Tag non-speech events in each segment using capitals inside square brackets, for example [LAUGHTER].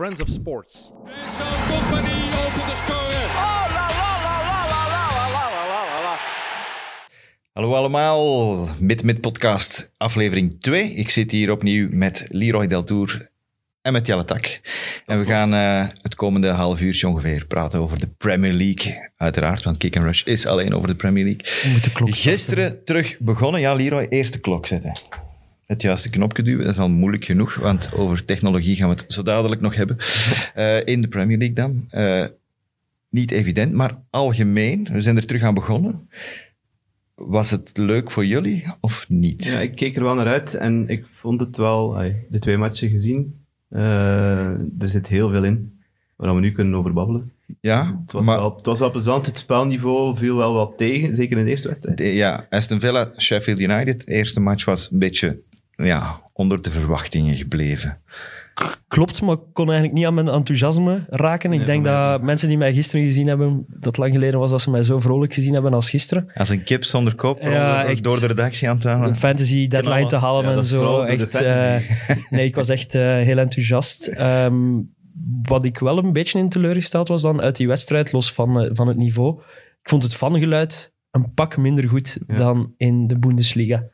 Friends of Sports. Vincent Company opent de score. Oh, la la la la la la la la la la la. Hallo allemaal, Mid Mid Podcast, aflevering 2. Ik zit hier opnieuw met Leroy Deltour en met Jelle Tak. En we gaan eh, het komende half uurtje ongeveer praten over de Premier League. Uiteraard, want Kick and Rush is alleen over de Premier League. We moeten klok. Gisteren terug begonnen. Ja, Leroy, eerst de klok zetten. Het juiste knopje duwen, dat is al moeilijk genoeg, want over technologie gaan we het zo dadelijk nog hebben. Eh, in de Premier League dan. Eh, niet evident, maar algemeen. We zijn er terug aan begonnen. Was het leuk voor jullie of niet? Ja, ik keek er wel naar uit en ik vond het wel, de twee matchen gezien, eh, er zit heel veel in waar we nu kunnen over babbelen. Ja, Het was, maar wel, het was wel plezant, het spelniveau viel wel wat tegen, zeker in de eerste wedstrijd. de- ja, Aston Villa, Sheffield United, de eerste match was een beetje ja, onder de verwachtingen gebleven. Klopt, maar ik kon eigenlijk niet aan mijn enthousiasme raken. Ik denk dat mensen die mij gisteren gezien hebben, dat lang geleden was dat ze mij zo vrolijk gezien hebben als gisteren. Als een kip zonder kop Ja, door, echt. door de redactie aan het halen. Een fantasy deadline te halen Ja, en zo. Echt, eh, nee, ik was echt eh, heel enthousiast. Ehm, wat ik wel een beetje in teleurgesteld was dan uit die wedstrijd, los van, eh, van het niveau. Ik vond het vangeluid een pak minder goed Ja. dan in de Bundesliga.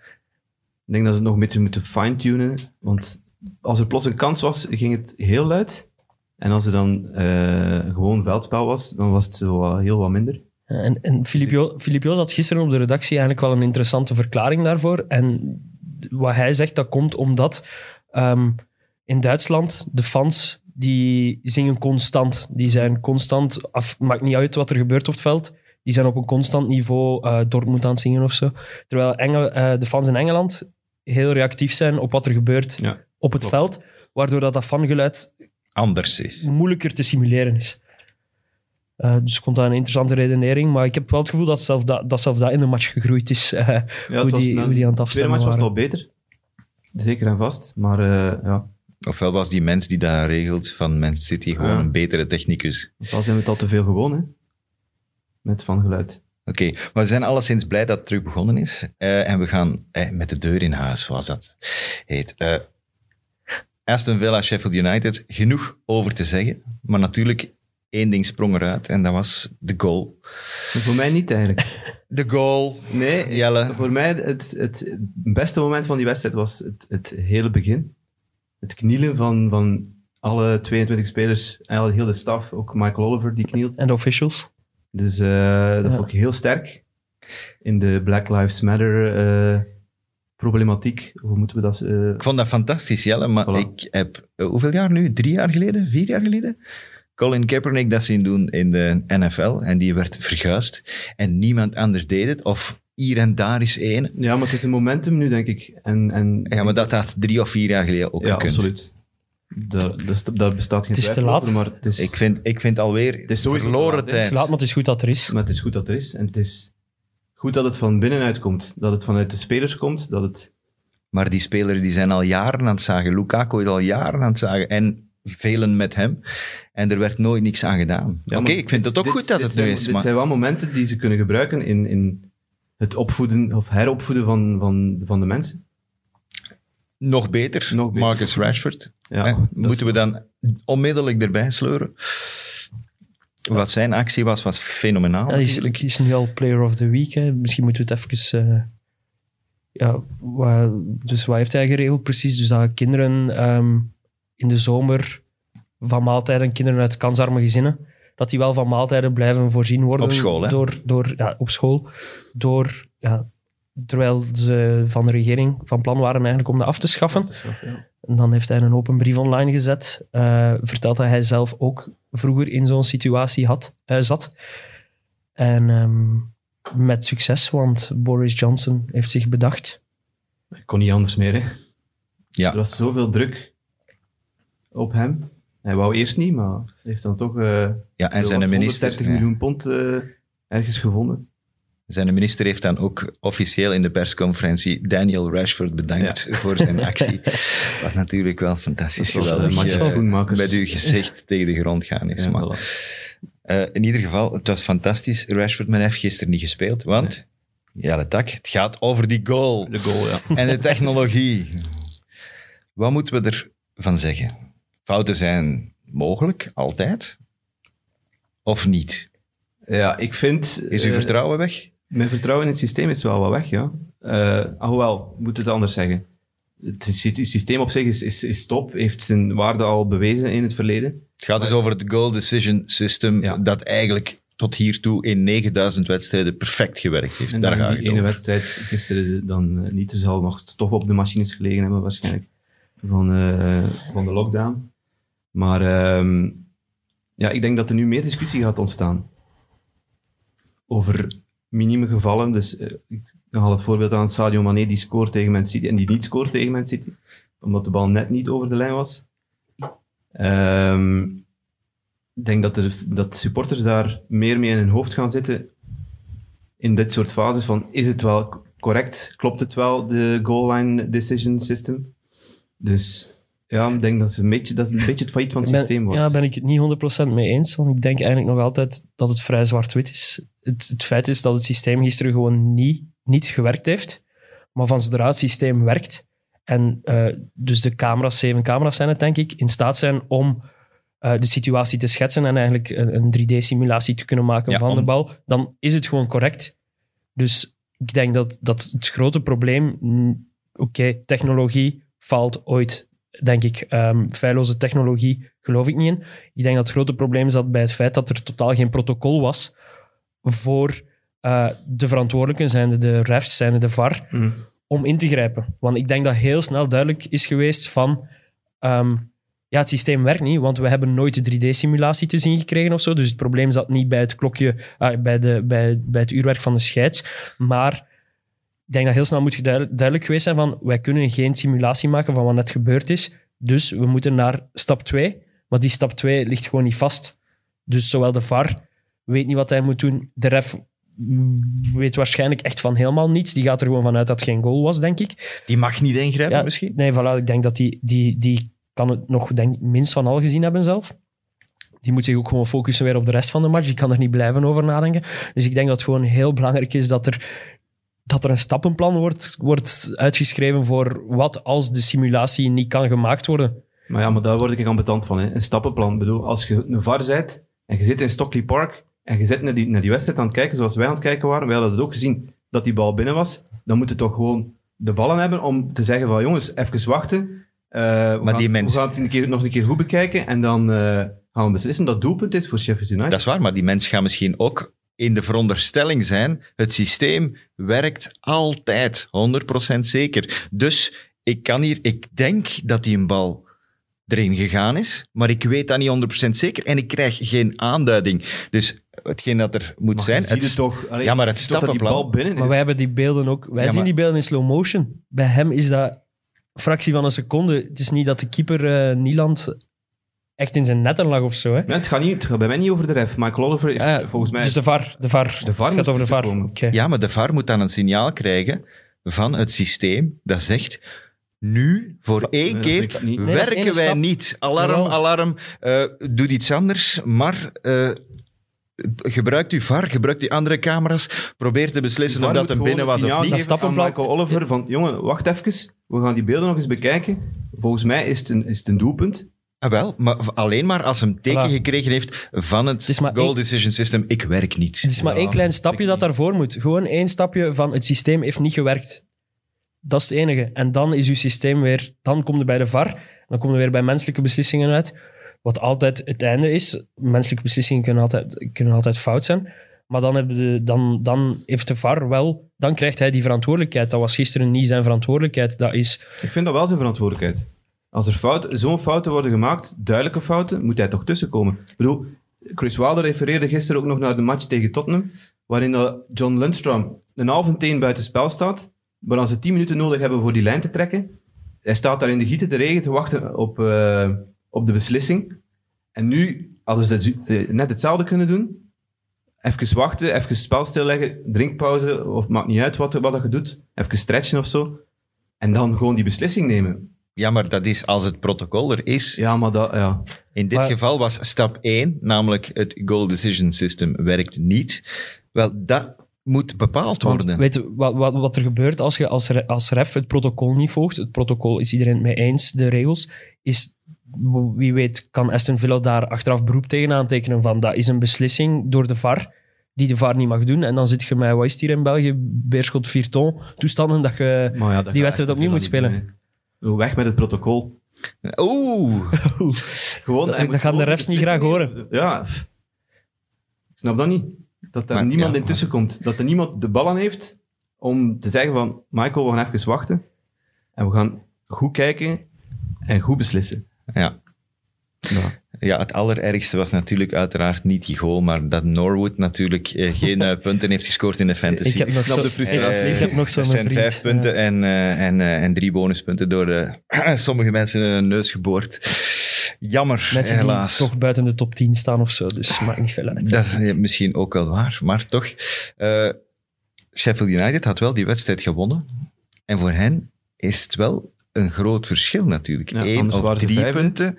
Ik denk dat ze het nog een beetje moeten fine-tunen, want als er plots een kans was, ging het heel luid. En als er dan eh, gewoon veldspel was, dan was het zo heel wat minder. En, en Filip Jo- Filip Joos had gisteren op de redactie eigenlijk wel een interessante verklaring daarvoor. En wat hij zegt, dat komt omdat ehm, in Duitsland de fans die zingen constant. Die zijn constant, af, maakt niet uit wat er gebeurt op het veld, die zijn op een constant niveau uh, Dortmund aan het zingen of zo. Terwijl Engel, eh, de fans in Engeland heel reactief zijn op wat er gebeurt Ja, op het klopt. veld, waardoor dat, dat fangeluid Anders is. moeilijker te simuleren is. Eh, dus ik vond dat een interessante redenering, maar ik heb wel het gevoel dat zelf dat, dat, zelf dat in de match gegroeid is. [LAUGHS] eh, Ja, hoe, die, hoe die aan het de tweede afstemmen match was al beter. Zeker en vast. Maar eh, ja, Ofwel was die mens die dat regelt van Man City gewoon Ja. een betere technicus. al zijn we het al te veel gewoon, hè. Met van geluid. Oké, maar we zijn alleszins blij dat het terug begonnen is. Eh, en we gaan eh, met de deur in huis, zoals dat heet. Eh, Aston Villa, Sheffield United, genoeg over te zeggen. Maar natuurlijk, één ding sprong eruit en dat was de goal. Maar voor mij niet eigenlijk. [LAUGHS] De goal. Nee, Jelle. voor mij het, het beste moment van die wedstrijd was het, het hele begin. Het knielen van, van alle 22 spelers, eigenlijk heel de staf, ook Michael Oliver die knielt. En de officials. Dus eh, dat Ja. vond ik heel sterk. In de Black Lives Matter eh, problematiek, hoe moeten we dat... eh, Ik vond dat fantastisch, Jelle, maar Voilà. ik heb, hoeveel jaar nu? Drie jaar geleden? Vier jaar geleden? Colin Kaepernick dat zien doen in de NFL en die werd verguisd en niemand anders deed het. Of hier en daar is één. ja, maar het is een momentum nu, denk ik. En, en, Ja, maar dat had drie of vier jaar geleden ook ja, gekund. absoluut. Daar, daar bestaat geen Het is te laat. over, maar het is, Ik vind, ik vind alweer is sowieso verloren te laat, hè. Het tijd. is laat, maar het is goed dat er is. Maar het is goed dat er is. En het is goed dat het van binnenuit komt. Dat het vanuit de spelers komt. Dat het... Maar die spelers die zijn al jaren aan het zagen. Lukaku is al jaren aan het zagen. En velen met hem. En er werd nooit niks aan gedaan. Ja, Oké, maar ik vind het ook dit- goed dat dit het nu zijn, is. Dit Maar zijn wel momenten die ze kunnen gebruiken in, in het opvoeden of heropvoeden van, van, van de mensen. Nog beter, Nog beter. Marcus Rashford. Ja, Moeten we dan onmiddellijk erbij sleuren? Wat zijn actie was, was fenomenaal. Hij is, nu al Player of the Week. Hè. Misschien moeten we het even... eh, ja, wat, dus wat heeft hij geregeld precies? Dus dat kinderen ehm, in de zomer van maaltijden, kinderen uit kansarme gezinnen, dat die wel van maaltijden blijven voorzien worden. Op school, hè? Door, door, ja, op school. Door, ja, terwijl ze van de regering van plan waren eigenlijk om dat af te schaffen. Ja. En dan heeft hij een open brief online gezet. eh vertelt dat hij zelf ook vroeger in zo'n situatie had, eh, zat. En ehm, met succes, want Boris Johnson heeft zich bedacht. Ik kon niet anders meer. Hè. Er Ja, was zoveel druk op hem. Hij wou eerst niet, maar heeft dan toch eh ja en zijn minister, 130 ja. miljoen pond ergens gevonden. Zijn minister heeft dan ook officieel in de persconferentie Daniel Rashford bedankt voor zijn [LAUGHS] actie. Wat natuurlijk wel fantastisch was, geweldig eh, Max eh, Schoenmakers. met uw gezicht [LAUGHS] tegen de grond gaan is. Ja, voilà. eh, in ieder geval, het was fantastisch. Rashford, men heeft gisteren niet gespeeld, want... Ja, de tak. Het gaat over die goal. De goal, ja. [LAUGHS] En de technologie. Wat moeten we ervan zeggen? Fouten zijn mogelijk, altijd? Of niet? Ja, ik vind... Is uw eh, vertrouwen weg? Mijn vertrouwen in het systeem is wel wat weg, ja. Eh alhoewel, ik moet het anders zeggen. Het, sy- het systeem op zich is, is, is top, heeft zijn waarde al bewezen in het verleden. Het gaat dus over het goal decision system Ja. dat eigenlijk tot hiertoe in 9000 wedstrijden perfect gewerkt heeft. En Daar ga ik ene over. wedstrijd gisteren dan eh, niet. Er zal nog stof op de machines gelegen hebben waarschijnlijk. Van, eh, van de lockdown. Maar ehm, ja, ik denk dat er nu meer discussie gaat ontstaan. Over minieme gevallen. Dus eh, ik haal het voorbeeld aan Sadio Mane die scoort tegen Man City en die niet scoort tegen Man City. Omdat de bal net niet over de lijn was. Ehm, ik denk dat, er, dat supporters daar meer mee in hun hoofd gaan zitten in dit soort fases van is het wel correct? Klopt het wel, de goal line decision system? Dus ja, ik denk dat, ze een beetje, dat het een beetje het failliet van het Ben- systeem wordt. Ja, ben ik het niet 100% mee eens. Want ik denk eigenlijk nog altijd dat het vrij zwart-wit is. Het, het feit is dat het systeem gisteren gewoon niet, niet gewerkt heeft. Maar van zodra het systeem werkt, en eh, dus de camera's, zeven camera's zijn het denk ik, in staat zijn om eh, de situatie te schetsen en eigenlijk een, een 3D-simulatie te kunnen maken Ja, van de bal, dan is het gewoon correct. Dus ik denk dat, dat het grote probleem, mm, oké, technologie valt ooit, denk ik. Ehm feilloze technologie geloof ik niet in. Ik denk dat het grote probleem zat bij het feit dat er totaal geen protocol was voor eh, de verantwoordelijken, zijnde de refs, zijnde de VAR, Mm. om in te grijpen. Want ik denk dat heel snel duidelijk is geweest van... ehm, ja, het systeem werkt niet, want we hebben nooit de 3D-simulatie te zien gekregen of zo. Dus het probleem zat niet bij het klokje, ah, bij, de, bij, bij het uurwerk van de scheids. Maar ik denk dat heel snel moet geduid- duidelijk geweest zijn van wij kunnen geen simulatie maken van wat net gebeurd is. Dus we moeten naar stap 2. Maar die stap 2 ligt gewoon niet vast. Dus zowel de VAR weet niet wat hij moet doen. De ref weet waarschijnlijk echt van helemaal niets. Die gaat er gewoon vanuit dat het geen goal was, denk ik. Die mag niet ingrijpen Ja, misschien? Nee, voilà, ik denk dat die, die, die kan het nog denk, minst van al gezien hebben zelf. Die moet zich ook gewoon focussen weer op de rest van de match. Die kan er niet blijven over nadenken. Dus ik denk dat het gewoon heel belangrijk is dat er, dat er een stappenplan wordt, wordt uitgeschreven voor wat als de simulatie niet kan gemaakt worden. Maar ja, maar daar word ik ambetant van. Hè. Een stappenplan. Ik bedoel, als je een VAR bent en je zit in Stockley Park en je zit naar die, naar die wedstrijd aan het kijken zoals wij aan het kijken waren, wij hadden het ook gezien dat die bal binnen was, dan moet je toch gewoon de ballen hebben om te zeggen van jongens, even wachten. Eh, we gaan, die mensen- We gaan het een keer, nog een keer goed bekijken en dan eh, gaan we beslissen dat doelpunt is voor Sheffield United. Dat is waar, maar die mens gaat misschien ook in de veronderstelling zijn, het systeem werkt altijd, 100% zeker. Dus ik kan hier, ik denk dat die een bal erin gegaan is, maar ik weet dat niet 100% zeker en ik krijg geen aanduiding. Dus hetgeen dat er moet Maar zijn... je ziet het- het toch, allee, Ja, maar het ziet toch dat die stappenplan- bal binnen is. Maar wij hebben die beelden ook... Wij Ja, zien maar- die beelden in slow motion. Bij hem is dat fractie van een seconde. Het is niet dat de keeper eh Nieland echt in zijn netten lag of zo. Hè? Ja, het, gaat niet, het gaat bij mij niet over de ref. Michael Oliver heeft Ja, volgens mij... Dus de VAR. De VAR. De VAR het gaat over de VAR. Ja, maar de VAR moet dan een signaal krijgen van het systeem dat zegt... Nu, voor Va- één nee, keer, niet. Werken wij stap. niet. Alarm, Jawel. alarm. eh, doe iets anders, maar... eh, gebruikt uw VAR, gebruikt die andere camera's. Probeer te beslissen of dat hem binnen een was of niet. Dat Michael Oliver van, jongen, wacht even. We gaan die beelden nog eens bekijken. Volgens mij is het een, is het een doelpunt. Ah, wel, maar alleen maar als hem teken Voilà. gekregen heeft van het, goal één- decision system. Ik werk niet. Het is maar Ja, één klein stapje dat daarvoor moet. Gewoon één stapje van het systeem heeft niet gewerkt. Dat is het enige. En dan is uw systeem weer... Dan komt er bij de VAR. Dan komt er weer bij menselijke beslissingen uit. Wat altijd het einde is. Menselijke beslissingen kunnen altijd, kunnen altijd fout zijn. Maar dan, de, dan, dan heeft de VAR wel... Dan krijgt hij die verantwoordelijkheid. Dat was gisteren niet zijn verantwoordelijkheid. Dat is... Ik vind dat wel zijn verantwoordelijkheid. Als er fout, zo'n fouten worden gemaakt, duidelijke fouten, moet hij toch tussenkomen. Ik bedoel, Chris Wilder refereerde gisteren ook nog naar de match tegen Tottenham, waarin John Lundstrom een halve teen buiten spel staat, maar als ze 10 minuten nodig hebben voor die lijn te trekken, hij staat daar in de gieten de regen te wachten op, eh, op de beslissing. En nu hadden ze eh, net hetzelfde kunnen doen. Even wachten, even het spel stilleggen, drinkpauze, of maakt niet uit wat, wat je doet. Even stretchen of zo. En dan gewoon die beslissing nemen. Ja, maar dat is als het protocol er is. Ja, maar dat, ja. In dit Maar- geval was stap 1, namelijk het goal decision system, werkt niet. Wel, dat moet bepaald Want worden. weet je wat, wat, wat er gebeurt als je als, re- als ref het protocol niet volgt? Het protocol is iedereen het mee eens, de regels. Is wie weet kan Aston Villa daar achteraf beroep tegen aantekenen van dat is een beslissing door de VAR die de VAR niet mag doen. En dan zit je met, wat is het hier in België, Beerschot Vierton toestanden dat je Maar ja, dat die wedstrijd opnieuw moet spelen. Weg met het protocol. Oeh, [LAUGHS] Gewoon, Dat- dat gaan de refs niet graag horen. Ja. Ik snap dat niet. Dat er Maar, niemand ja, intussen komt. Dat er niemand de ballen heeft om te zeggen van Michael, we gaan even wachten. En we gaan goed kijken en goed beslissen. Ja. Ja. Ja, het allerergste was natuurlijk uiteraard niet die goal, maar dat Norwood natuurlijk eh, geen eh, [LAUGHS] punten heeft gescoord in de fantasy. Ik heb nog snap zo, de frustratie. Ik, ik heb nog zo'n zijn vriend. vijf punten en, eh, en, en drie bonuspunten door de, [CLEARS THROAT] sommige mensen in hun neus geboord. Jammer, Mensen helaas. die toch buiten de top 10 staan of zo, dus maakt niet veel uit. Dat is misschien ook wel waar, maar toch. Sheffield United had wel die wedstrijd gewonnen. En voor hen is het wel een groot verschil natuurlijk. Ja, Eén of drie punten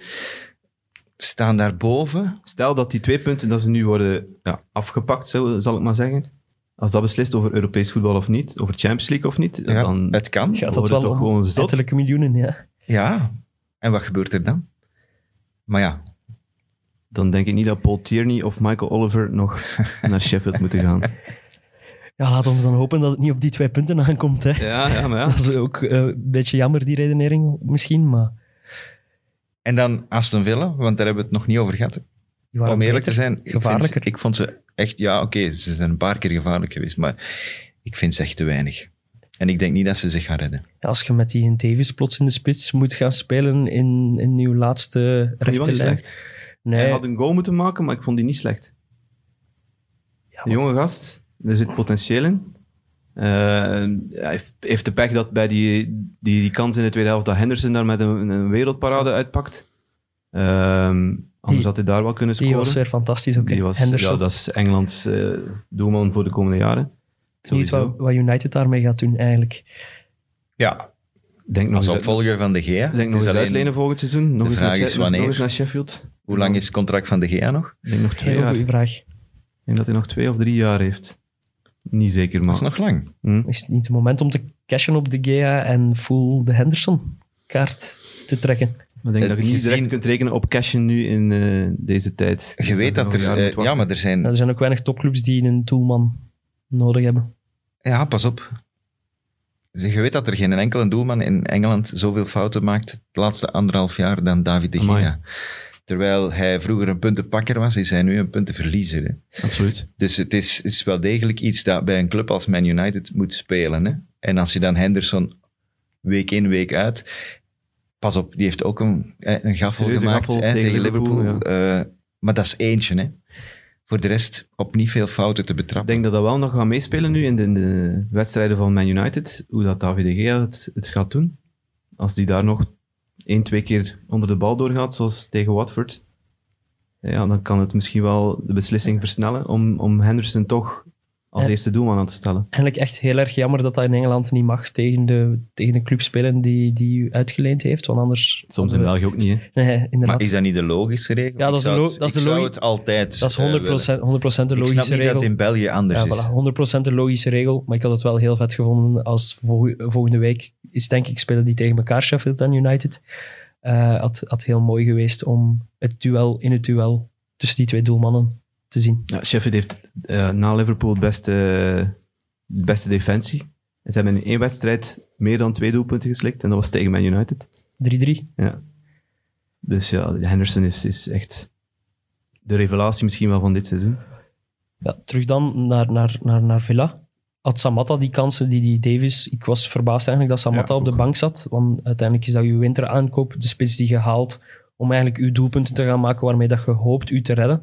staan daarboven. Stel dat die twee punten dat ze nu worden ja, afgepakt, zal, zal ik maar zeggen. Als dat beslist over Europees voetbal of niet, over Champions League of niet, Ja, dan het kan. Gaat dat wordt wel het toch gewoon zot. miljoenen, ja. Ja. En wat gebeurt er dan? Maar ja, dan denk ik niet dat Paul Tierney of Michael Oliver nog [LAUGHS] naar Sheffield moeten gaan. Ja, laat ons dan hopen dat het niet op die twee punten aankomt. Hè. Ja, ja maar ja. Dat is ook eh, een beetje jammer, die redenering misschien, maar... En dan Aston Villa, want daar hebben we het nog niet over gehad. Die waren Om eerlijk te zijn, ik, vind, ik vond ze echt... Ja, oké, ze zijn een paar keer gevaarlijk geweest, maar ik vind ze echt te weinig. En ik denk niet dat ze zich gaan redden. Ja, als je met die Davis plots in de spits moet gaan spelen in, in uw laatste Vond die wel rechte niet lijn. slecht. Nee, Hij had een goal moeten maken, maar ik vond die niet slecht. Ja, Een jonge gast, er zit potentieel in. Eh, hij heeft, de pech dat bij die, die, die kans in de tweede helft dat Henderson daar met een, een wereldparade uitpakt. Ehm, anders Die- had hij daar wel kunnen die scoren. was weer fantastisch ook. Die Henderson. ja, dat is Engelands eh, doelman voor de komende jaren. Niet wat, wat United daarmee gaat doen, eigenlijk. Ja, Denk nog als opvolger van De Gea. denk nog is eens alleen- uitlenen volgend seizoen. Nog de eens, naar, vraag is wanneer. nog eens naar Sheffield. Hoe lang is het contract van De Gea nog? Ik denk nog twee Heel jaar. goede vraag. Ik denk dat hij nog twee of drie jaar heeft. Niet zeker, Dat is maar... nog lang. Hm. Is het niet het moment om te cashen op de Gea en full de Henderson-kaart te trekken? Ik denk dat je niet Gezien- direct kunt rekenen op cashen nu in eh, deze tijd. Je weet dat er... eh, ja, maar er zijn... Er zijn ook weinig topclubs die een doelman nodig hebben. Ja, pas op. Je weet dat er geen enkele doelman in Engeland zoveel fouten maakt het laatste anderhalf jaar dan David de Gea. Amai. Terwijl hij vroeger een puntenpakker was, is hij nu een puntenverliezer. Hè? Absoluut. Dus het is, is wel degelijk iets dat bij een club als Man United moet spelen. Hè? En als je dan Henderson week in, week uit... Pas op, die heeft ook een, een gaffel Serieuze gemaakt gaffel hè, tegen Liverpool. Eh, maar dat is eentje. Hè? Voor de rest op niet veel fouten te Ik betrappen. denk dat dat wel nog gaat meespelen nu in de, in de wedstrijden van Man United. Hoe dat David de Gea het, het gaat doen. Als die daar nog één, twee keer onder de bal doorgaat, zoals tegen Watford. Ja, dan kan het misschien wel de beslissing versnellen om, om Henderson toch als Ja. eerste doelman aan te stellen. Eigenlijk echt heel erg jammer dat dat in Engeland niet mag tegen de, tegen een club spelen die, die u uitgeleend heeft. Want anders... Soms in België ook niet, hè. Nee, inderdaad. Maar is dat niet de logische regel? Ja, dat Ik is de lo- dat is de ik zou logi- het altijd dat is eh, 100%, willen. 100 de Ik logische snap niet regel. dat in België anders Ja, is. voilà, 100% de logische regel. Maar ik had het wel heel vet gevonden als vol- volgende week is denk ik spelen die tegen elkaar, Sheffield en United. Eh had, had heel mooi geweest om het duel in het duel tussen die twee doelmannen te zien. Ja, Sheffield heeft eh, na Liverpool het beste, de beste defensie. En ze hebben in één wedstrijd meer dan twee doelpunten geslikt. En dat was tegen Man United. 3-3. Ja. Dus ja, Henderson is, is echt de revelatie misschien wel van dit seizoen. Ja, terug dan naar, naar, naar, naar Villa. Had Samatta die kansen die die Davis... Ik was verbaasd eigenlijk dat Samatta Ja, op de bank zat. Want uiteindelijk is dat je winteraankoop, de spits die je haalt, om eigenlijk je doelpunten te gaan maken waarmee dat je hoopt u te redden.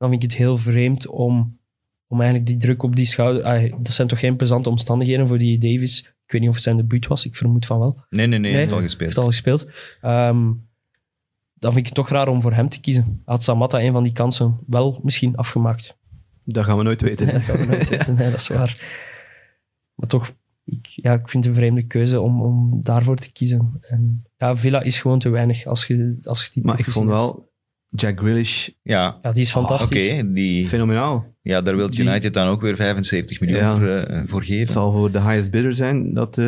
Dan vind ik het heel vreemd om, om eigenlijk die druk op die schouder... Ah, dat zijn toch geen plezante omstandigheden voor die Davis. Ik weet niet of het zijn debuut was, ik vermoed van wel. Nee, nee, nee, hij heeft Nee. al gespeeld. heeft al gespeeld. Ehm, dan vind ik het toch raar om voor hem te kiezen. Had Samatta een van die kansen wel misschien afgemaakt. Dat gaan we nooit weten. Nee, [LAUGHS] dat gaan we nooit weten. Nee, dat is waar. Maar toch, ik, ja, ik vind het een vreemde keuze om, om daarvoor te kiezen. En ja, Villa is gewoon te weinig als je, als je die Maar ik vond wel Jack Grealish Ja. Ja, die is oké. fantastisch. die, fenomenaal. ja, daar wil Die- United dan ook weer 75 miljoen Ja. voor, eh, voor geven. Het zal voor de highest bidder zijn dat eh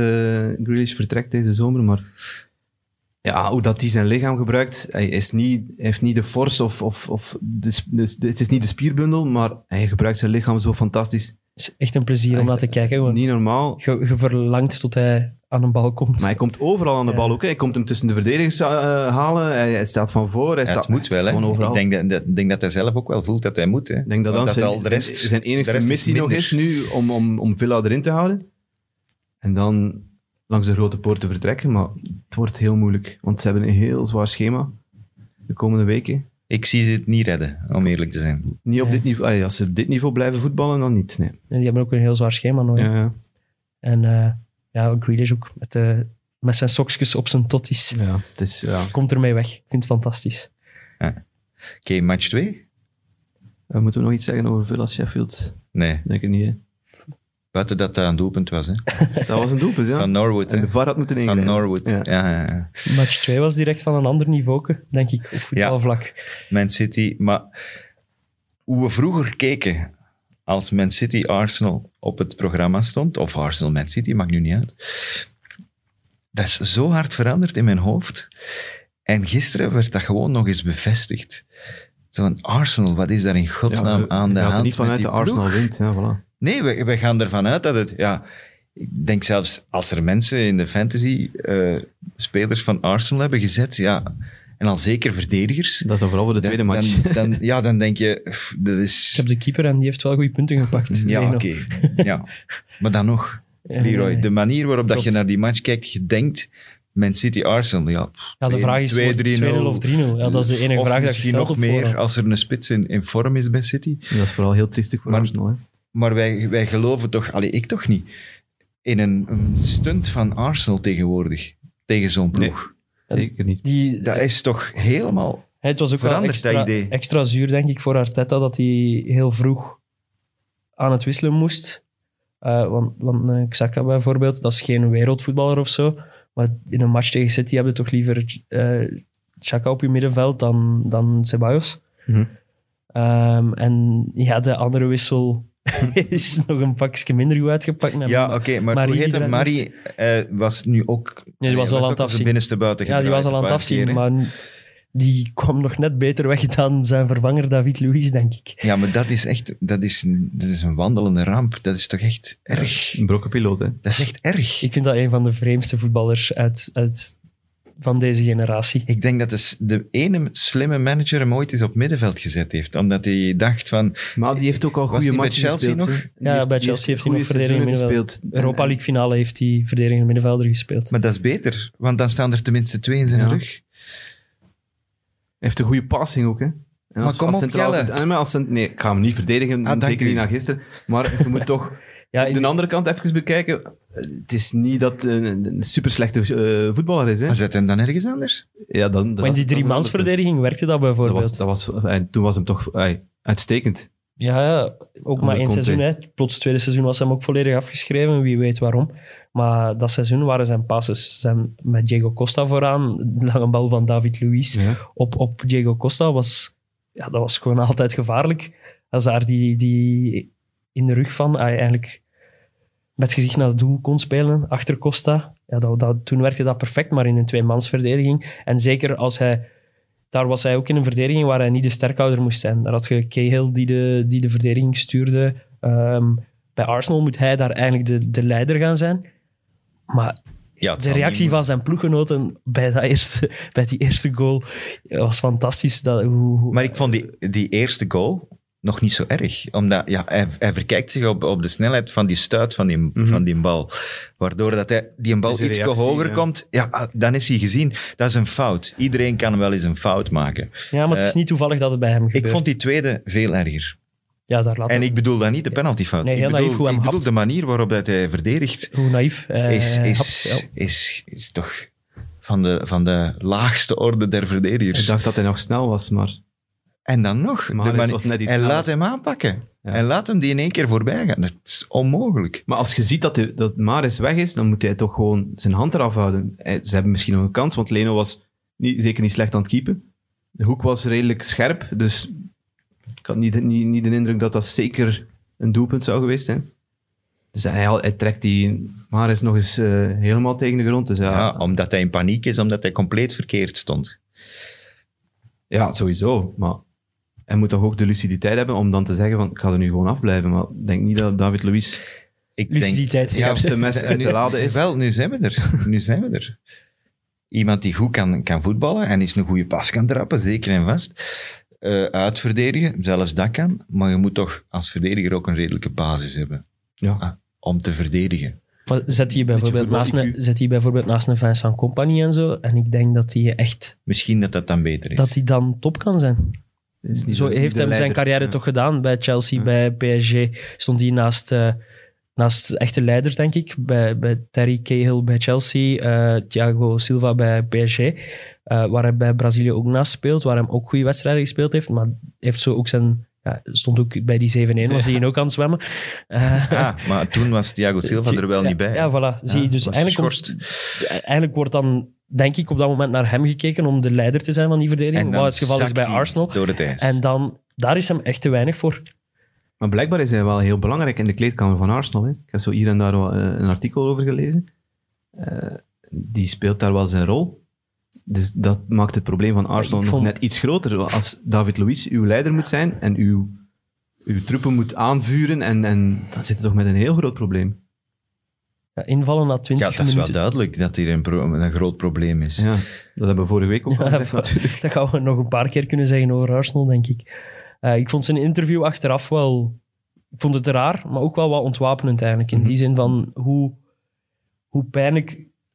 Grealish vertrekt deze zomer, maar Ja, hoe dat hij zijn lichaam gebruikt. Hij, is niet, heeft niet de force of... of, of de, de, het is niet de spierbundel, maar hij gebruikt zijn lichaam zo fantastisch. Het is echt een plezier om naar te kijken. gewoon. Niet normaal. Je, je verlangt tot hij aan een bal komt. Maar hij komt overal aan de Ja. bal ook. Hè. Hij komt hem tussen de verdedigers eh, halen. Hij, hij staat van voor. Hij Ja, staat, het moet hij wel, hè. Ik denk dat, dat, denk dat hij zelf ook wel voelt dat hij moet. Hè. Ik denk dat dan zijn, al de rest, zijn, zijn enigste de rest is missie nog is nu om, om, om Villa erin te houden. En dan langs de grote poort te vertrekken. Maar het wordt heel moeilijk. Want ze hebben een heel zwaar schema de komende weken. Ik zie ze het niet redden, om eerlijk te zijn. Niet op Ja. dit niveau. ah, Als ze op dit niveau blijven voetballen, dan niet. Nee. En die hebben ook een heel zwaar schema. Ja, ja. En eh ja, Grealish ook met, de, met zijn sokjes op zijn totties. ja, is, ja. Komt ermee weg. Ik vind het fantastisch. Oké, match 2? Eh, moeten we nog iets zeggen over Villa Sheffield? Nee, Denk ik niet. Hè? buiten dat dat een doelpunt was. Hè. [LAUGHS] Dat was een doelpunt, ja. Van Norwood. en Hè. de VAR had moeten Van ingrijpen. Norwood. Ja. Ja. Ja, ja, Match 2 was direct van een ander niveau, denk ik, op voetbalvlak. Man City. Maar hoe we vroeger keken als Man City Arsenal op het programma stond, of Arsenal Man City, maakt nu niet uit. Dat is zo hard veranderd in mijn hoofd. En gisteren werd dat gewoon nog eens bevestigd. Zo van Arsenal, wat is daar in godsnaam we- aan de hand niet vanuit de Arsenal ploeg? wint. Ja, voilà. Nee, we, we gaan ervan uit dat het... Ja, ik denk zelfs als er mensen in de fantasy eh, spelers van Arsenal hebben gezet, ja, en al zeker verdedigers, Dat is dan vooral voor de dan- tweede match. Dan, dan, [LAUGHS] ja, dan denk je, pff, dat Ik is... heb de keeper en die heeft wel goede punten gepakt. Ja, oké. [LAUGHS] Ja. Maar dan nog, Leroy, de manier waarop dat je naar die match kijkt, je denkt, Man City Arsenal, ja, Ja, de vraag is 2-3-0. 2-0 of 3-0. Ja, dat is de enige Of vraag dat je stelt nog op meer voorhand. als er een spits in, in vorm is bij City. Dat is vooral heel triestig voor Maar- Arsenal. Hè. Maar wij, wij geloven toch, allee, ik toch niet, in een, een stunt van Arsenal tegenwoordig, tegen zo'n ploeg. Zeker niet. Die, Dat is toch helemaal... Hey, het was ook wel extra, idee? extra zuur, denk ik, voor Arteta dat hij heel vroeg aan het wisselen moest. Eh, want want eh, Xhaka bijvoorbeeld, dat is geen wereldvoetballer of zo. Maar in een match tegen City hebben toch liever eh Xhaka op je middenveld dan, dan Ceballos. Mhm. Ehm, en ja, de andere wissel [LAUGHS] is nog een pakje minder goed uitgepakt. met Ja, oké, maar Marie hoe heet hem? Marie eh, was nu ook... die was al aan het afzien. binnenste buiten Ja, die was al aan het afzien, keer, maar die kwam nog net beter weg dan zijn vervanger David Luiz, denk ik. Ja, maar dat is echt... Dat is, een, dat is een wandelende ramp. Dat is toch echt erg? Een brokken piloot, hè. Dat is echt erg. Ik vind dat een van de vreemdste voetballers uit, uit, van deze generatie. Ik denk dat de, s- de ene slimme manager hem ooit eens op middenveld gezet heeft. Omdat hij dacht van... Maar die heeft ook al goede matchen Chelsea gespeeld. nog? Ja, bij Chelsea heeft hij goede nog verdediging middenveld. gespeeld. Europa League finale heeft hij verdedigende middenvelder gespeeld. Maar dat is beter, want dan staan er tenminste twee in zijn Ja. rug. Hij heeft een goede passing ook, hè. En Maar kom op, centraal Jelle. ah, maar als nee, ik ga hem niet verdedigen, Ah, zeker niet na gisteren. Maar je moet [LAUGHS] toch ja, in- de andere kant even bekijken. Het is niet dat hij een, een super slechte voetballer is. Hè? Maar zet hem dan ergens anders? Ja, dan, dat maar in die dat driemansverdediging werkte dat Dat bijvoorbeeld. was, dat was, eh, toen was hem toch eh, uitstekend. Ja, ja, ook maar één seizoen. Hè. Plots het tweede seizoen was hem ook volledig afgeschreven, wie weet waarom. Maar dat seizoen waren zijn passes zijn met Diego Costa vooraan. De lange bal van David Luiz Ja. op, op Diego Costa was, ja, dat was gewoon [LAUGHS] altijd gevaarlijk. Als daar die, die in de rug van, ah, eigenlijk met gezicht naar het doel kon spelen, achter Costa. Ja, dat, dat, toen werkte dat perfect, maar in een tweemansverdediging. En zeker als hij... Daar was hij ook in een verdediging waar hij niet de sterkhouder moest zijn. Daar had je Cahill die de, die de verdediging stuurde. Ehm, bij Arsenal moet hij daar eigenlijk de, de leider gaan zijn. Maar Ja, de reactie van zijn ploeggenoten bij, dat eerste, bij die eerste goal was fantastisch. Dat, hoe, hoe- Maar ik vond die, die eerste goal nog niet zo erg. Omdat ja, hij, hij verkijkt zich op, op de snelheid van die stuit van die, van die bal. Waardoor dat hij, die een bal iets reactie, hoger ja. komt, ja, ah, dan is hij gezien. Dat is een fout. Iedereen kan wel eens een fout maken. ja, maar het is eh, niet toevallig dat het bij hem gebeurt. Ik vond die tweede veel erger. Ja, daar laat En ik bedoel dan niet de penaltyfout. Nee, heel ik naïef bedoel, ik de manier waarop dat hij verdedigt. Hoe naïef hij Is, is, hapt, ja. is, is toch van de, van de laagste orde der Ik verdedigers. dacht dat hij nog snel was, maar En dan nog. Maar de was net iets sneller. laat hem aanpakken. Ja. En laat hem die in één keer voorbij gaan. Dat is onmogelijk. Maar als je ziet dat, de, dat Maris weg is, dan moet hij toch gewoon zijn hand eraf houden. Ze hebben misschien nog een kans, want Leno was niet, zeker niet slecht aan het keepen. De hoek was redelijk scherp, dus ik had niet, niet, niet de indruk dat dat zeker een doelpunt zou geweest zijn. Dus hij, hij trekt die Maris nog eens eh, helemaal tegen de grond. Dus ja, Ja, omdat hij in paniek is, omdat hij compleet verkeerd stond. Ja, sowieso. Maar hij moet toch ook de luciditeit hebben om dan te zeggen van ik ga er nu gewoon afblijven. Maar ik denk niet dat David Luiz Ik Luciditeit. het scherpste mes [LAUGHS] uit de lade is. Wel, nu zijn we er. Nu zijn we er. Iemand die goed kan, kan voetballen en is een goede pas kan trappen, zeker en vast. Eh, uitverdedigen, zelfs dat kan. Maar je moet toch als verdediger ook een redelijke basis hebben Ja. ah, om te verdedigen. Zet hij bijvoorbeeld, naast een, zet hij bijvoorbeeld naast een Vincent Compagnie en zo. En ik denk dat hij echt Misschien dat dat dan beter is. dat hij dan top kan zijn. Zo de- heeft de hem zijn carrière Ja. toch gedaan. Bij Chelsea, Ja. bij PSG stond hij naast, eh, naast echte leiders, denk ik. Bij, bij Terry Cahill bij Chelsea, eh, Thiago Silva bij PSG. eh, waar hij bij Brazilië ook naast speelt, waar hij ook goede wedstrijden gespeeld heeft. Maar heeft zo ook zijn... Ja, stond ook bij die 7-1, was hij ook aan het zwemmen. [LAUGHS] Ah, maar toen was Thiago Silva er wel ja, niet bij. Ja, voilà. Zie je, dus eigenlijk, komt- eigenlijk wordt dan, denk ik, op dat moment naar hem gekeken om de leider te zijn van die verdediging. Wat het geval is bij Arsenal. Door het ijs. En dan, daar is hem echt te weinig voor. Maar blijkbaar is hij wel heel belangrijk in de kleedkamer van Arsenal. Hè. Ik heb zo hier en daar wel, eh, een artikel over gelezen. Eh, die speelt daar wel zijn rol. Dus dat maakt het probleem van Arsenal nog net iets groter. Als David Luiz uw leider moet zijn en uw, uw troepen moet aanvuren, en, en dan zit je toch met een heel groot probleem. Ja, invallen na 20 ja, dat is wel minuten. duidelijk dat hier een, pro- een groot probleem is. Ja, dat hebben we vorige week ook [LAUGHS] al Ja, natuurlijk. Dat gaan we nog een paar keer kunnen zeggen over Arsenal, denk ik. Eh, ik vond zijn interview achteraf wel... Ik vond het raar, maar ook wel wat ontwapenend eigenlijk. In Mhm. die zin van hoe, hoe pijnlijk...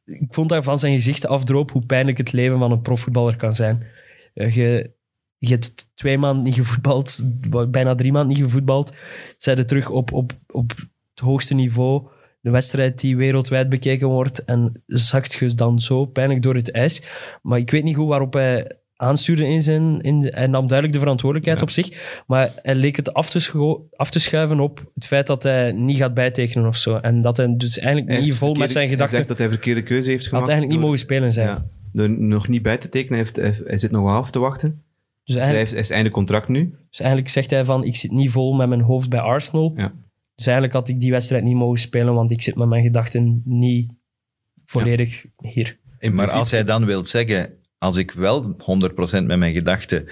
Ik vond daar van zijn gezicht afdroop hoe pijnlijk het leven van een profvoetballer kan zijn. Eh, je, je hebt twee maanden niet gevoetbald, bijna drie maanden niet gevoetbald. Zijn terug op, op, op het hoogste niveau. De wedstrijd die wereldwijd bekeken wordt. En zakt je dan zo pijnlijk door het ijs. Maar ik weet niet goed waarop hij aanstuurde in zijn... In de- hij nam duidelijk de verantwoordelijkheid Ja. op zich. Maar hij leek het af te, af te schuiven op het feit dat hij niet gaat bijtekenen of zo. En dat hij dus eigenlijk Hij niet vol met zijn Hij gedachten... zegt dat hij verkeerde keuze heeft had gemaakt. eigenlijk niet mogen spelen zijn. Ja, door nog niet bij te tekenen, heeft, hij, hij zit nog wel af te wachten. Dus, Dus hij heeft, hij is einde contract nu. dus eigenlijk zegt hij van, ik zit niet vol met mijn hoofd bij Arsenal. Ja. Dus eigenlijk had ik die wedstrijd niet mogen spelen, want ik zit met mijn gedachten niet volledig hier. In Maar als hij dan wilt zeggen, als ik wel 100% met mijn gedachten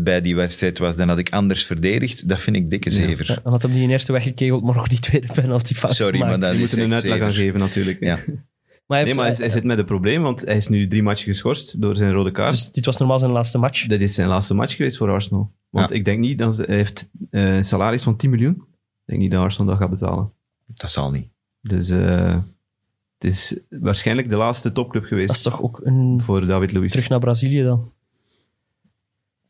bij die wedstrijd was, dan had ik anders verdedigd. Dat vind ik dikke zever. Ja, Dan had hem die in eerste weggekegeld, maar nog die tweede penalty fout Sorry, gemaakt. maar dat We is moeten een uitleg gaan zever. geven natuurlijk. Ja. [LAUGHS] Maar hij heeft, Nee, maar hij, hij zit met een probleem, want hij is nu drie matchen geschorst door zijn rode kaart. dus dit was normaal zijn laatste match. Dat is zijn laatste match geweest voor Arsenal. Want Ja. ik denk niet dat ze, hij heeft eh, een salaris van 10 miljoen. Ik denk niet dat Arsenal dat gaat betalen. Dat zal niet. Dus eh, het is waarschijnlijk de laatste topclub Dat geweest is toch ook een... voor David Luiz. Terug naar Brazilië dan.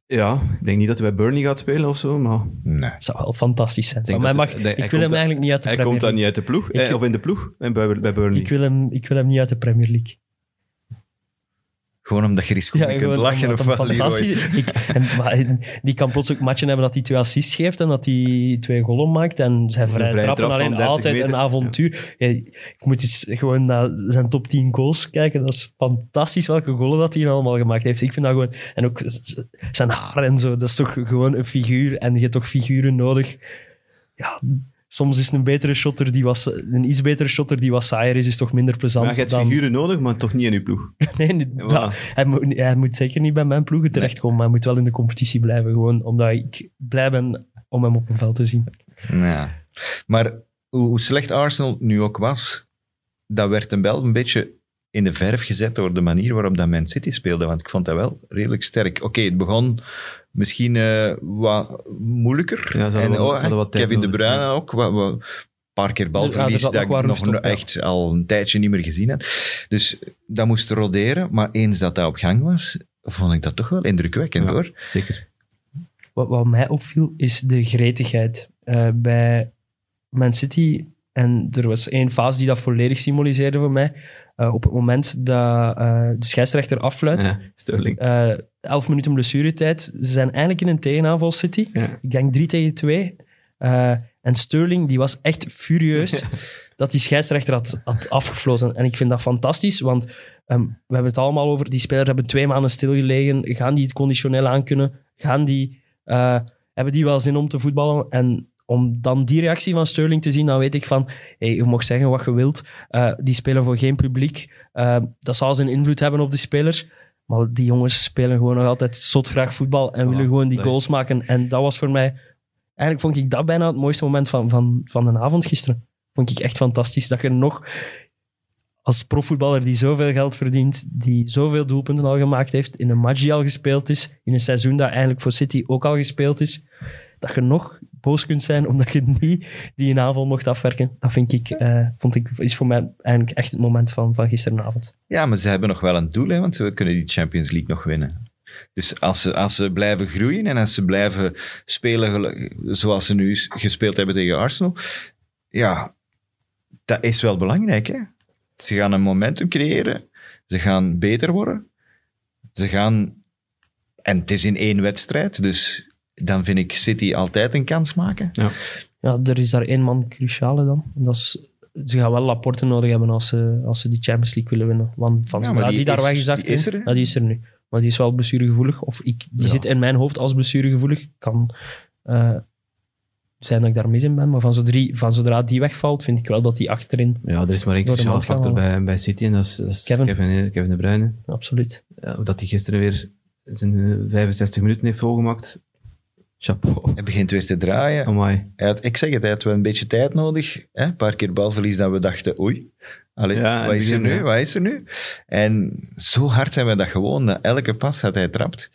Ja, ik denk niet dat hij bij Burnley gaat spelen of zo, maar Nee. Dat zou wel fantastisch zijn. Maar dat- mag, hij- ik hij wil hem eigenlijk niet uit de hij Premier komt dan League. niet uit de ploeg. Ik- eh, of in de ploeg, en bij, bij Burnley. Ik wil, hem, ik wil hem niet uit de Premier League. Gewoon omdat je er eens goed mee kunt lachen of wat, fantastisch. Ik, en, maar die kan plots ook matchen hebben dat hij twee assists geeft en dat hij twee golen maakt. En zijn vrije vrije trappen trap alleen 30 altijd meter. een avontuur. Ja, ik moet eens gewoon naar zijn top 10 goals kijken. Dat is fantastisch welke golen dat hij allemaal gemaakt heeft. Ik vind dat gewoon... En ook zijn haar en zo. Dat is toch gewoon een figuur. En je hebt toch figuren nodig. Ja, soms is een betere shotter die was... Een iets betere shotter die wat saaier is, is toch minder plezant Maar je hebt dan... figuren nodig, maar toch niet in uw ploeg. [LAUGHS] Nee, nee, dat- hij, moet, hij moet zeker niet bij mijn ploegen terechtkomen, maar hij moet wel in de competitie blijven. Gewoon omdat ik blij ben om hem op een veld te zien. Ja. Maar hoe, hoe slecht Arsenal nu ook was, dat werd hem wel een beetje in de verf gezet door de manier waarop dat Man City speelde. Want ik vond dat wel redelijk sterk. Oké, het begon misschien eh, wat moeilijker. Ja, en wat- oh, wat tijd Kevin De Bruyne ook. Wat, wat, een paar keer balverlies er zat dat nog ik wat nog rust op, ja. echt al een tijdje niet meer gezien had. Dus dat moest roderen. Maar eens dat dat op gang was, vond ik dat toch wel indrukwekkend Ja. hoor. Zeker. Wat, wat mij opviel, is de gretigheid. Eh, bij Man City, en er was één fase die dat volledig symboliseerde voor mij, eh, op het moment dat eh, de scheidsrechter affluit, Ja, Sterling. eh, elf minuten blessuretijd, ze zijn eigenlijk in een tegenaanval City. Ja. Ik denk 3 tegen 2. Eh, en Sterling die was echt furieus [LAUGHS] dat die scheidsrechter had, had afgefloten. En ik vind dat fantastisch, want ehm, we hebben het allemaal over. Die spelers hebben twee maanden stilgelegen. Gaan die het conditioneel aankunnen? Gaan die, hebben die wel zin om te voetballen? En om dan die reactie van Sterling te zien, dan weet ik van, hey, je mag zeggen wat je wilt. Eh, die spelen voor geen publiek. Eh, dat zal zijn invloed hebben op de spelers. Maar die jongens spelen gewoon nog altijd zot graag voetbal en willen gewoon die goals is- maken. En dat was voor mij... Eigenlijk vond ik dat bijna het mooiste moment van, van, van de avond gisteren. Vond ik echt fantastisch. Dat je nog als profvoetballer die zoveel geld verdient, die zoveel doelpunten al gemaakt heeft, in een match die al gespeeld is, in een seizoen dat eigenlijk voor City ook al gespeeld is, dat je nog boos kunt zijn omdat je niet die aanval mocht afwerken. Dat vind ik, eh, vond ik, is voor mij eigenlijk echt het moment van, van gisteravond. Ja, maar ze hebben nog wel een doel, hè, want ze kunnen die Champions League nog winnen. Dus als ze, als ze blijven groeien en als ze blijven spelen zoals ze nu gespeeld hebben tegen Arsenal, ja, dat is wel belangrijk. Hè? Ze gaan een momentum creëren, ze gaan beter worden, ze gaan, en het is in één wedstrijd, dus dan vind ik City altijd een kans maken. Ja, er is daar één man cruciale dan. Dat is, ze gaan wel Laporte nodig hebben als ze, als ze die Champions League willen winnen. Want van Ja, ja, die, die daar weggezakt die is er, hè? Ja, die is er nu. Maar die is wel blessuregevoelig. Of ik, die Ja. zit in mijn hoofd als blessuregevoelig. Kan eh, zijn dat ik daar mis in ben. Maar van, zodra, van zodra die wegvalt, vind ik wel dat die achterin... Ja, er is maar één cruciale factor bij, bij City en dat is, dat is Kevin. Kevin. Kevin, De Bruyne. Absoluut. Ja, dat hij gisteren weer zijn eh, 65 minuten heeft volgemaakt. Chapeau. Hij begint weer te draaien. Amai. Hij had, ik zeg het, hij had wel een beetje tijd nodig. Hè? Een paar keer balverlies dat we dachten, oei, allee, Ja, wat het is er nu? ja. Wat is er nu? En zo hard zijn we dat gewoon, dat elke pas dat hij trapt,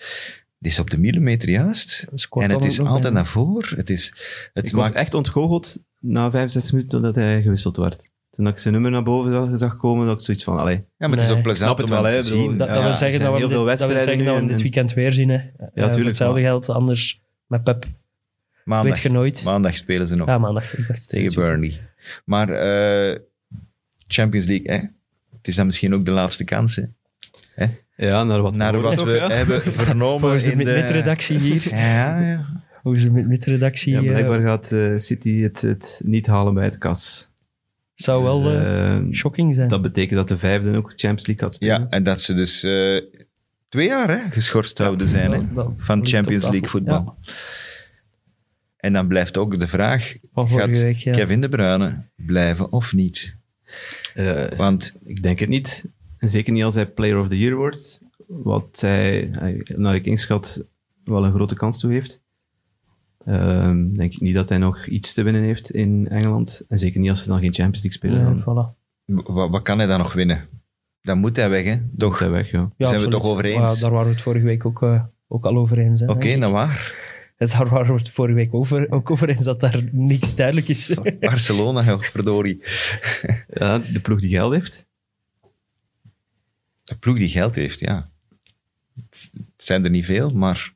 die is op de millimeter juist. En het is altijd naar voren. Het, is, het Ik was maakt... echt ontgoocheld na 65 minuten dat hij gewisseld werd. Toen ik zijn nummer naar boven zag, zag komen, dat ik zoiets van, allee, Ja, maar het is ook plezant het om wel, te zien. Dat, Ja, dat wil er zeggen dat we, dit, veel dat, wil zeggen wedstrijden dat we dit en- weekend weer zien. Hè. Ja, tuurlijk, hetzelfde maar- geld, anders met Pep. Maandag, Weet je nooit. maandag spelen ze nog Ja, maandag. Ik dacht het tegen Burnley. Maar eh, Champions League, hè? het is dan misschien ook de laatste kans. Hè? ja, naar wat, Naar we wat horen we toch, ja. hebben [LAUGHS] vernomen Volgens de in de... mid-redactie hier. Ja, ja. Volgens de mid-redactie Ja, eh, blijkbaar gaat eh, City het, het niet halen bij het kas. zou wel Dus, eh, eh, shocking zijn. dat betekent dat de vijfde ook Champions League gaat spelen. Ja, en dat ze dus eh, twee jaar hè, geschorst zouden zijn hè, Dat- dat van Champions. League voetbal. En dan blijft ook de vraag, gaat week, ja. Kevin De Bruyne blijven of niet? Eh, Want ik denk het niet. En zeker niet als hij Player of the Year wordt. Wat hij, hij naar ik inschat, wel een grote kans toe heeft. Ehm, denk ik niet dat hij nog iets te winnen heeft in Engeland. En zeker niet als ze dan geen Champions League spelen. Ja, dan voilà. wat, wat kan hij dan nog winnen? Dan moet hij weg, hè? moet Toch? hij weg, ja. Ja, we het absoluut. toch over eens? Maar ja, daar waren we het vorige week ook, eh, ook al over eens. Oké, ik. nou waar? Het- [LAUGHS] Daar waren we het vorige week over, ook over eens dat daar niks duidelijk is. [LAUGHS] Barcelona, godverdorie. [LAUGHS] ja. De ploeg die geld heeft. De ploeg die geld heeft, ja. Het zijn er niet veel, maar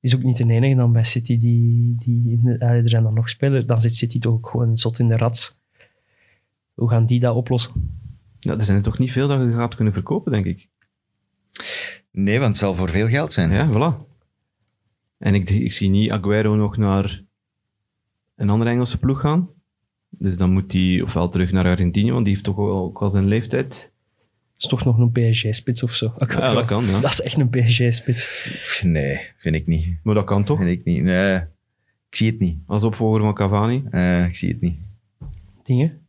is ook niet de enige dan bij City die... die in de- allee, er zijn dan nog spelers. Dan zit City toch ook gewoon zot in de rat. Hoe gaan die dat oplossen? Ja, er zijn er toch niet veel dat je gaat kunnen verkopen, denk ik. nee, want het zal voor veel geld zijn. Ja, voilà. En ik, ik zie niet Aguero nog naar een andere Engelse ploeg gaan. Dus dan moet hij ofwel terug naar Argentinië, want die heeft toch wel, ook al zijn leeftijd. is toch nog een PSG-spits of zo? Ja, dat kan, ja. Dat is echt een PSG-spits. Nee, vind ik niet. Maar dat kan toch? Vind ik niet. Nee, ik zie het niet. Als opvolger van Cavani. Eh, ik zie het niet. Dingen.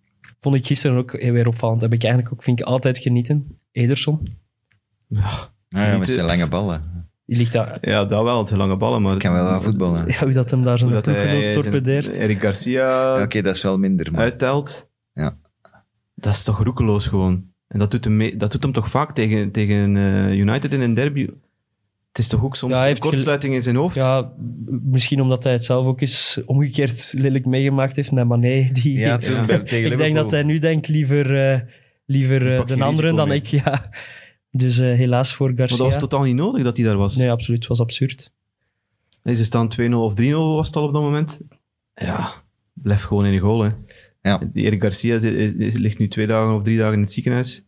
Vond ik gisteren ook weer opvallend. Heb ik eigenlijk ook, vind ik altijd genieten. Ederson. Ja, ja, Niet, met zijn eh, lange ballen. Die ligt daar. ja dat wel, het zijn lange ballen, maar... Ik kan wel aan voetballen. Ja, hoe dat hem daar zijn ploeggenoot zijn- torpedeert. Eric Garcia Ja, Oké, dat is wel minder. Maar... uittelt. Ja. Dat is toch roekeloos gewoon. En dat doet hem, mee- dat doet hem toch vaak tegen, tegen eh, United in een derby. Het is toch ook soms Ja, een kortsluiting in zijn hoofd? Ja, misschien omdat hij het zelf ook eens omgekeerd lelijk meegemaakt heeft met Mané. Die, Ja, toen Ja. [LAUGHS] tegen ik denk dat hij nu denkt liever, eh, liever eh, de anderen dan mee. ik. [LAUGHS] Ja. Dus eh, helaas voor Maar Garcia. dat was totaal niet nodig dat hij daar was. Nee, absoluut. Het was absurd. Nee, Ze staan 2-0 of 3-0 was het al op dat moment. Ja, blijf gewoon in de goal. Hè. Ja. Die Eric Garcia ligt nu twee dagen of drie dagen in het ziekenhuis.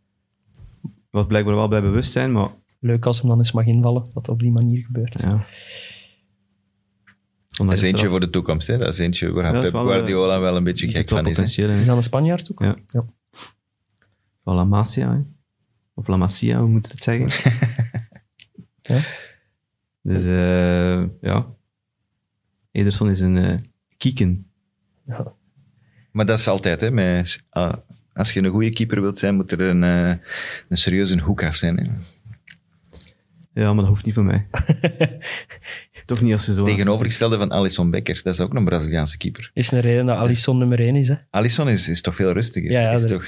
Was blijkbaar wel bij bewustzijn, maar Leuk als hem dan eens mag invallen, dat dat op die manier gebeurt. ja. Dat is eentje voor de toekomst. Hè? Dat is eentje waar Ja, Pep wel, eh, Guardiola wel een beetje gek van is. hè. Is dat een Spanjaard ook? Ja. Van La Masia, hè. Of La Masia, hoe moet je het zeggen? [LAUGHS] Ja. Dus eh, ja. Ederson is een eh, kieken. Maar dat is altijd, hè. Met, ah, als je een goede keeper wilt zijn, moet er een, een serieuze hoek af zijn. Hè. Ja, maar dat hoeft niet van mij. [LAUGHS] Toch niet als ze zo... Tegenovergestelde van Alisson Becker. Dat is ook een Braziliaanse keeper. Is een reden dat Alisson nummer 1 is. Hè? Alisson is, is toch veel rustiger. Ja, ja, is dat- toch,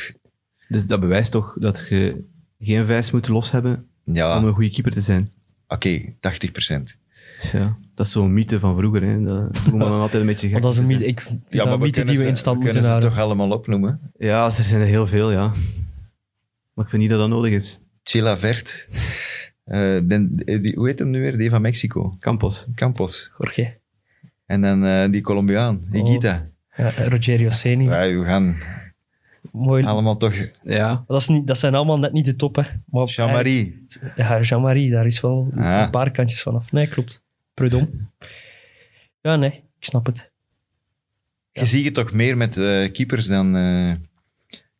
Dus dat bewijst toch dat je geen vijs moet los hebben ja, om een goede keeper te zijn. oké, 80% Ja, dat is zo'n mythe van vroeger. Hè. Dat [LAUGHS] me dan altijd een beetje gek. Want dat is een mythe, ik vind dat een mythe die we in stand we moeten kunnen ze houden. toch allemaal opnoemen. Ja, er zijn er heel veel, ja. Maar ik vind niet dat dat nodig is. Chila Vert. Eh, den- die, hoe heet hem nu weer? Die van Mexico. Campos. Campos. Jorge. En dan eh, die Colombiaan, Higuita. Ja, Rogerio Ceni. Ja, we gaan Mooi. allemaal toch... Ja, Dat, is niet, dat zijn allemaal net niet de top, hè. Maar Jean-Marie. Ja, Jean-Marie, daar is wel Ah. een paar kantjes vanaf. Nee, klopt. Prudom. Ja, nee, ik snap het. Je ziet het toch meer met eh, keepers dan, eh,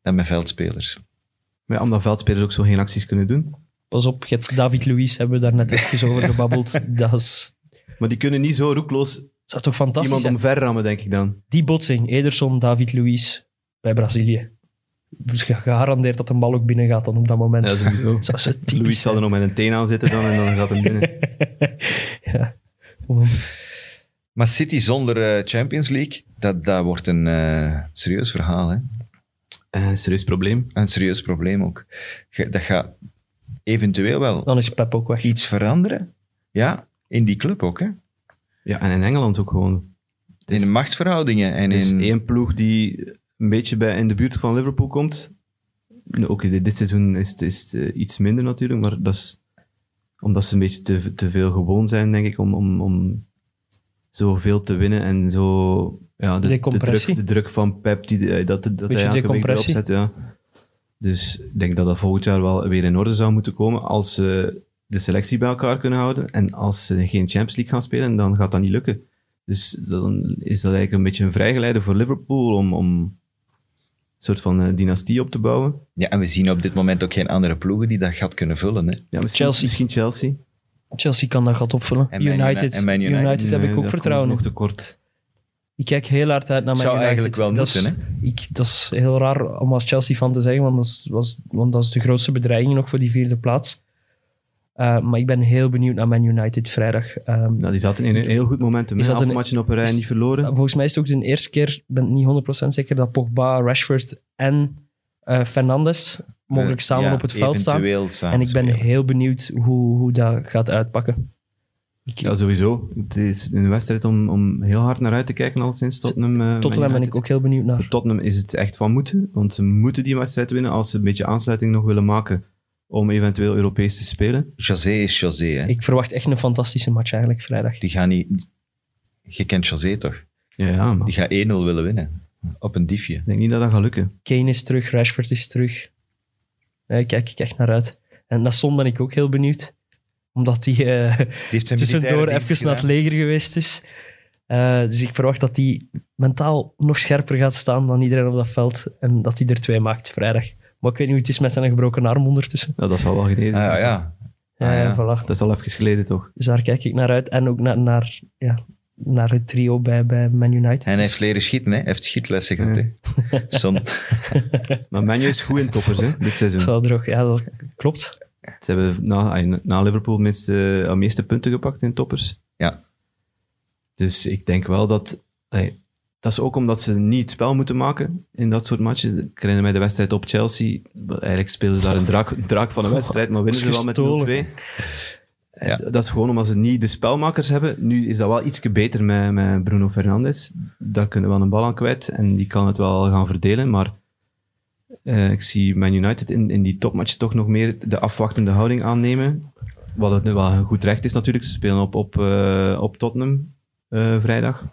dan met veldspelers. maar ja, omdat veldspelers ook zo geen acties kunnen doen. Pas op, je hebt David Luiz, hebben we daar net [LAUGHS] even over gebabbeld. Dat is, Maar die kunnen niet zo roekloos zou toch fantastisch iemand zijn? omverrammen, denk ik dan. Die botsing, Ederson, David Luiz bij Brazilië. Dus ge- gegarandeerd dat een bal ook binnen gaat dan op dat moment. Ja, sowieso. [LAUGHS] Zou zo typisch Louis zal er nog met een teen aan zitten dan en dan gaat hem binnen. [LAUGHS] ja. Maar City zonder eh, Champions League, dat, dat wordt een eh, serieus verhaal. Hè? Eh, serieus probleem. Een serieus probleem ook. Dat gaat eventueel wel Dan is Pep ook weg. iets veranderen. Ja, in die club ook. Hè? Ja, en in Engeland ook gewoon. In de machtsverhoudingen. En Er is in, één ploeg die een beetje bij, in de buurt van Liverpool komt. Nu, Oké, dit- dit seizoen is het, is het, eh, iets minder natuurlijk, maar dat is omdat ze een beetje te, te veel gewoon zijn, denk ik, om, om, om zoveel te winnen en zo... Ja, de, de, Decompressie. druk, de druk van Pep, die, eh, dat, dat Beetje hij elke week erop decompressie. zet, ja. Dus ik denk dat dat volgend jaar wel weer in orde zou moeten komen als ze de selectie bij elkaar kunnen houden. En als ze geen Champions League gaan spelen, dan gaat dat niet lukken. Dus dan is dat eigenlijk een beetje een vrijgeleide voor Liverpool om, om een soort van eh, dynastie op te bouwen. ja, en we zien op dit moment ook geen andere ploegen die dat gat kunnen vullen. Hè? Ja, misschien Chelsea. Misschien Chelsea. Chelsea kan dat gat opvullen. En United, Uni- en United, United. heb ik ook vertrouwen in. nog tekort. Ik kijk heel hard uit naar mijn Zou eigenlijk wel dat moeten, is, Ik, dat is heel raar om als Chelsea van te zeggen, want dat is, was, want dat is de grootste bedreiging nog voor die vierde plaats. Uh, maar ik ben heel benieuwd naar Man United vrijdag. Um, Nou, die zaten in een heel goed momentum. Is dat een- matchen op een rij niet verloren. volgens mij is het ook de eerste keer, ik ben niet 100% zeker, dat Pogba, Rashford en uh, Fernandes mogelijk Eh, samen ja, op het veld staan. samen En ik ben spelen. heel benieuwd hoe, hoe dat gaat uitpakken. Ik, Ja, sowieso. Het is een wedstrijd om, om heel hard naar uit te kijken al sinds Tottenham. eh, Man Tottenham ben ik ook heel benieuwd naar. Voor Tottenham is het echt van moeten, want ze moeten die wedstrijd winnen als ze een beetje aansluiting nog willen maken om eventueel Europees te spelen. José is José. Hè? Ik verwacht echt een fantastische match eigenlijk vrijdag. Die gaan niet... Je kent José toch? Ja, ja, maar Die gaat 1-0 willen winnen. Op een diefje. ik denk niet dat dat gaat lukken. Kane is terug, Rashford is terug. Daar kijk ik echt naar uit. En naar Son ben ik ook heel benieuwd. Omdat hij eh, Die heeft zijn tussendoor even naar het leger geweest is. Eh, dus ik verwacht dat hij mentaal nog scherper gaat staan dan iedereen op dat veld. En dat hij er twee maakt vrijdag. Maar ik weet niet hoe het is met zijn gebroken arm ondertussen. Ja, dat zal wel genezen Ah, ja. Ja, Ah, ja. ja, voilà. Dat is al even geleden, toch? Dus daar kijk ik naar uit. En ook naar, naar, ja, naar het trio bij, bij Man United. En hij heeft leren schieten, hè. Hij heeft schietlessen gehad, Ja. hè. Son. [LAUGHS] Maar Manu is goed in toppers, hè, dit seizoen. Zou er ook, ja, dat klopt. Ze hebben na, Liverpool de meeste punten gepakt in toppers. Ja. Dus ik denk wel dat... ay, dat is ook omdat ze niet het spel moeten maken in dat soort matchen. Ik herinner mij de wedstrijd op Chelsea. Eigenlijk spelen ze daar een draak, een draak van een wedstrijd, maar winnen ze wel met 0-2. Ja. Dat is gewoon omdat ze niet de spelmakers hebben. Nu is dat wel iets beter met, met Bruno Fernandes. Daar kunnen we wel een bal aan kwijt en die kan het wel gaan verdelen. Maar eh, ik zie Man United in, in die topmatch toch nog meer de afwachtende houding aannemen. Wat het nu wel een goed recht is natuurlijk. Ze spelen op, op, eh, op Tottenham eh, vrijdag.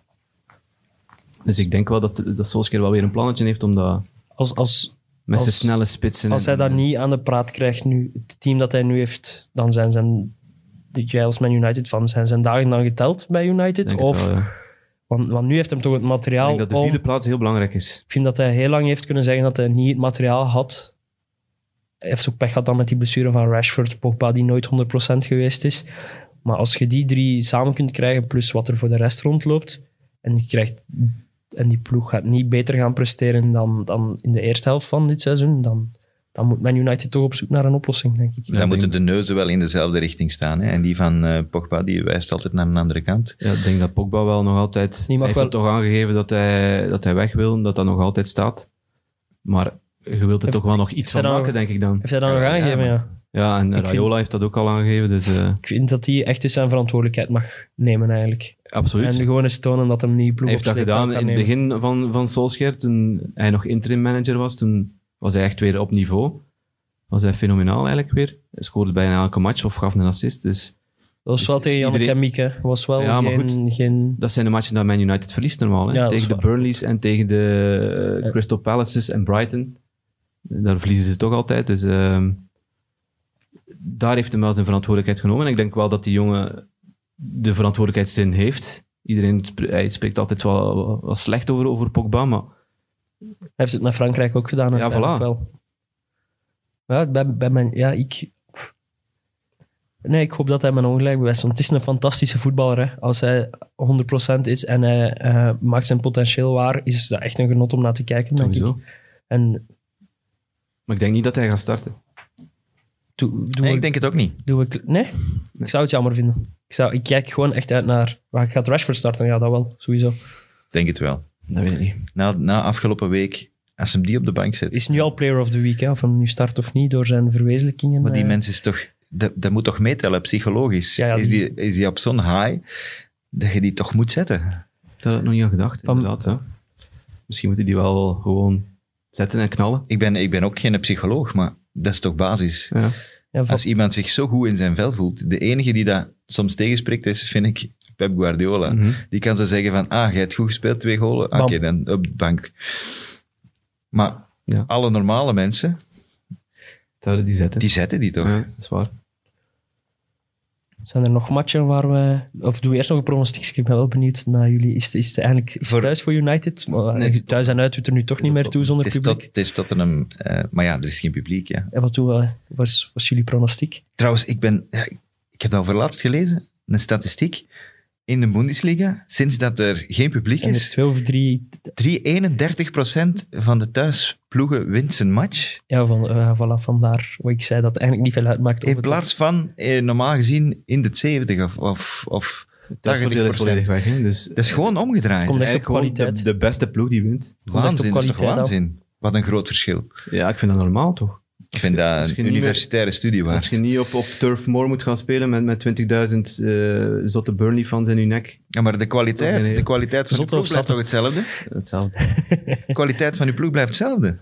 Dus ik denk wel dat, dat Solskjaer wel weer een plannetje heeft om dat Als, als, met zijn snelle spitsen... als en- hij dat niet aan de praat krijgt nu, het team dat hij nu heeft, dan zijn zijn, jij als Man United van, zijn zijn dagen dan geteld bij United? Of, wel, ja. Want, want nu heeft hem toch het Ik materiaal denk dat de om- vierde plaats heel belangrijk is. Ik vind dat hij heel lang heeft kunnen zeggen dat hij niet het materiaal had. Hij heeft ook pech gehad dan met die blessure van Rashford, Pogba, die nooit 100% geweest is. Maar als je die drie samen kunt krijgen, plus wat er voor de rest rondloopt, En, je krijgt, en die ploeg gaat niet beter gaan presteren dan, dan in de eerste helft van dit seizoen. Dan, dan moet Man United toch op zoek naar een oplossing, denk ik. Dan moeten denk- de neuzen wel in dezelfde richting staan. Hè? En die van eh, Pogba die wijst altijd naar een andere kant. Ja, ik denk dat Pogba wel nog altijd... Die mag hij heeft wel- het toch aangegeven dat hij, dat hij weg wil, dat dat nog altijd staat. Maar je wilt er Heeft- toch wel nog iets van maken, nog- denk ik dan. Heeft hij dat nog Ja, aangegeven, maar- ja. Ja, en Ik vind- heeft dat ook al aangegeven, dus eh, Ik vind dat hij echt dus zijn verantwoordelijkheid mag nemen, eigenlijk. absoluut. En gewoon eens tonen dat hem die ploeg Hij heeft dat gedaan in het begin van, van Solskjaer, toen hij nog interim manager was. Toen was hij echt weer op niveau. Was hij fenomenaal eigenlijk weer. Hij scoorde bijna elke match of gaf een assist. Dus Dat was wel Dus tegen Janneke iedereen- Mieke. Was wel Ja, maar geen, goed. geen... dat zijn de matchen dat Man United verliest normaal. Hè? Ja, tegen de. Burnleys en tegen de eh, Ja. Crystal Palaces en Brighton. Daar verliezen ze toch altijd. Dus ehm, daar heeft hij wel zijn verantwoordelijkheid genomen. En ik denk wel dat die jongen de verantwoordelijkheidszin heeft. Iedereen hij spreekt altijd wel, wel slecht over, over Pogba, maar heeft het met Frankrijk ook gedaan. Ja, voilà. Wel. Ja, bij, bij mijn, ja, ik... Nee, ik hoop dat hij mijn ongelijk bewijst. Want het is een fantastische voetballer. Hè. Als hij 100% is en hij eh, maakt zijn potentieel waar, is dat echt een genot om naar te kijken, denk sowieso. ik. En Maar ik denk niet dat hij gaat starten. doe, doe Nee, ik, ik denk het ook niet. doe ik, nee? ik zou het jammer vinden. Ik, zou, ik kijk gewoon echt uit naar... Waar gaat Rashford starten? Ja, dat wel, sowieso. Ik denk het wel. Dat weet ik niet. Na, na afgelopen week, als hem die op de bank zet. Is nu al player of the week, hè? of hem nu start of niet, door zijn verwezenlijkingen. Maar die eh. mens is toch... Dat, dat moet toch meetellen, psychologisch. Ja, ja, is, die- is die op zo'n high dat je die toch moet zetten? Daar had ik nog niet aan gedacht, Van- inderdaad. Ja. Misschien moet hij die wel gewoon zetten en knallen. Ik ben, ik ben ook geen psycholoog, maar dat is toch basis. Ja. Als iemand zich zo goed in zijn vel voelt, de enige die dat soms tegenspreekt is, vind ik, Pep Guardiola. Mhm. Die kan zo zeggen van, ah, jij hebt goed gespeeld, twee golen. Oké, Bam. dan op de bank. Maar Ja. alle normale mensen, Zouden die zetten. die zetten die toch? Ja, dat is waar. Zijn er nog matchen waar we... Of doen we eerst nog een pronostiek? Ik ben wel benieuwd naar jullie. Is, het- is het eigenlijk is het Voor- thuis voor United? Maar, Nee, thuis en uit doet er nu toch niet meer toe zonder Het is, publiek. tot, het is Tottenham, eh, maar ja, er is geen publiek. Ja. En wat doen we? Was, was jullie pronostiek? Trouwens, ik, ben, ja, ik heb dat voor laatst gelezen, een statistiek. In de Bundesliga, sinds dat er geen publiek Zijn is, twee of drie... 3, 31% van de thuisploegen wint zijn match. Ja, van, eh, voilà, vandaar wat ik zei, dat het eigenlijk niet veel uitmaakt. In het- plaats van eh, normaal gezien in de 70 of, of, of Dat is 80%. volledig weg. Hè? Dus Dat is gewoon omgedraaid. Komt echt op gewoon kwaliteit. De, de beste ploeg die wint. waanzin, dat is toch waanzin? Wat een groot verschil. Ja, ik vind dat normaal toch? Ik vind dat als een universitaire studie Als waard. je niet op, op Turf Moor moet gaan spelen met, met 20.000 eh, zotte Burnley-fans in je nek. Ja, maar de kwaliteit, de kwaliteit van je Zotte ploeg of blijft toch hetzelfde? Hetzelfde. De [LAUGHS] kwaliteit van je ploeg blijft hetzelfde.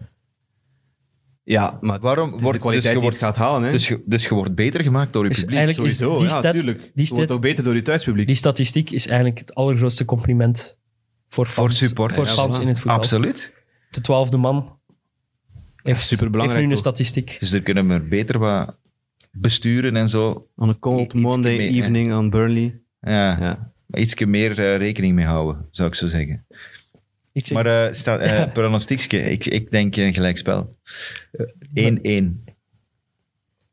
Ja, maar Waarom wordt de kwaliteit dus je die het wordt, gaat halen. Hè? dus, je, dus je wordt beter gemaakt door je publiek. eigenlijk is Sowieso, die, ja, stat, tuurlijk. die, Je wordt ook beter door je thuispubliek. die statistiek is eigenlijk het allergrootste compliment voor fans, Voor supporters. voor Ja, fans in het voetbal. Absoluut. De twaalfde man heeft, superbelangrijk heeft nu een statistiek. Dus er kunnen we beter wat besturen en zo. On a cold Monday mee, hè. evening on Burnley. Ja, Ja. maar ietsje meer eh, rekening mee houden, zou ik zo zeggen. Ik zeg, Maar eh sta, eh [LAUGHS] pronostiekje, ik, ik denk een gelijkspel. 1-1.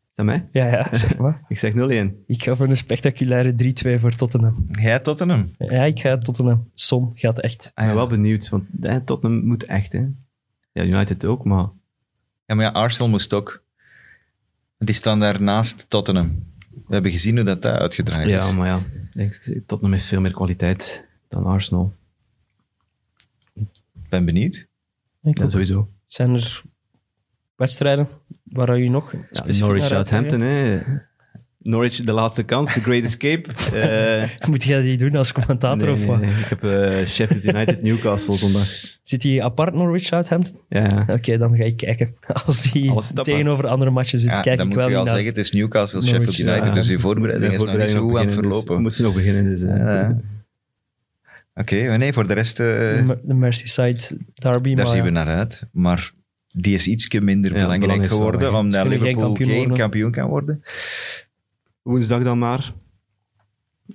Is dat mij? ja, ja, [LAUGHS] zeg maar. Ik zeg 0-1. Ik ga voor een spectaculaire 3-2 voor Tottenham. Jij Tottenham? Ja, ik ga Tottenham. Son gaat echt. Ik ben wel benieuwd, want eh, Tottenham moet echt. Hè. Ja, United ook, maar Ja, maar ja, Arsenal moest ook. Die staan daar naast Tottenham. We hebben gezien hoe dat daar uitgedraaid is. Ja, maar ja, ik- Tottenham heeft veel meer kwaliteit dan Arsenal. Ik ben benieuwd. Ik Ja, ook. sowieso. Zijn er wedstrijden waar je nog Ja, specifiek Norwich naar uitkijkt? Southampton, hè. Norwich, de laatste kans, the great escape. [LAUGHS] Eh, Moet jij die doen als commentator nee, of wat? nee. Ik heb eh, Sheffield United Newcastle zondag. Zit hij apart Norwich Southampton? Ja, ja. Oké, dan ga ik kijken. [LAUGHS] Als hij tegenover andere matchen zit, Ja, kijk dan ik moet wel je al niet naar. zeggen, het is Newcastle, Norwich, Sheffield United, ja. dus je voorbereiding De is nog niet zo voorbereiding goed aan het dus verlopen. we moesten nog beginnen. Dus. Ja. Oké, nee, voor de rest, eh, De Mer- de Merseyside derby. daar maar zien we naar uit. Maar die is ietsje minder belangrijk geworden, omdat Ze Liverpool kampioen geen kampioen kan worden. Woensdag dan maar.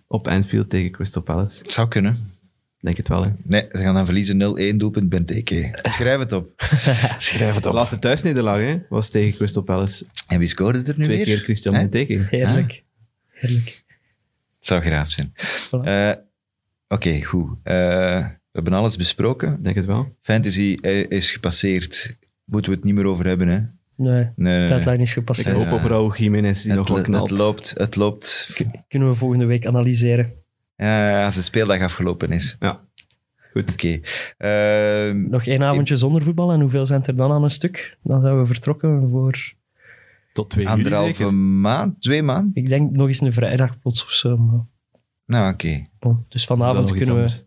Op Anfield tegen Crystal Palace. Het zou kunnen. Denk het wel, hè. Nee, ze gaan dan verliezen 0-1 doelpunt Benteke. Schrijf het op. [LAUGHS] Schrijf het De op. laatste thuisnederlaag hè, was tegen Crystal Palace. En wie scoorde er nu Twee weer? keer Christian Hè? Benteke. Heerlijk. Heerlijk. Het zou graaf zijn. Voilà. Eh, Oké, goed. Eh, we hebben alles besproken. Denk het wel. Fantasy is gepasseerd. Moeten we het niet meer over hebben, hè? Nee, Nee, deadline is Ik gepasseerd. hoop op Raúl Jiménez die nog Het, wel knalt. het loopt, het loopt Kunnen we volgende week analyseren. ja, als de speeldag afgelopen is. Ja, goed. Oké. Ehm, Nog één avondje zonder voetbal en hoeveel zijn er dan aan een stuk? Dan zijn we vertrokken voor, Tot twee anderhalve maand, twee maanden? ik denk nog eens een vrijdag plots of zo. maar Nou, oké. Dus vanavond nog kunnen, we,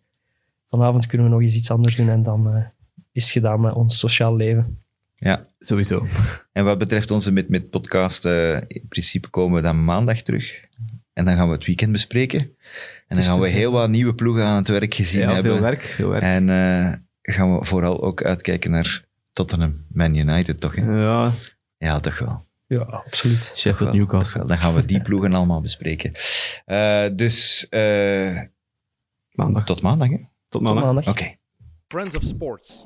vanavond kunnen we nog eens iets anders doen en dan eh, is het gedaan met ons sociaal leven. Ja. Sowieso. [LAUGHS] En wat betreft onze met, met podcast, eh, in principe komen we dan maandag terug. En dan gaan we het weekend bespreken. En dan is gaan we heel wat nieuwe ploegen aan het werk gezien Ja, hebben. veel werk. Veel werk. En eh, gaan we vooral ook uitkijken naar Tottenham, Man United, toch? Hè? Ja, Ja, toch wel. Ja, absoluut. Sheffield Wel, Newcastle. toch wel. Dan gaan we die [LAUGHS] ploegen allemaal bespreken. Eh, dus eh, Maandag. tot maandag, hè? Tot maandag. Oké. Friends of Sports.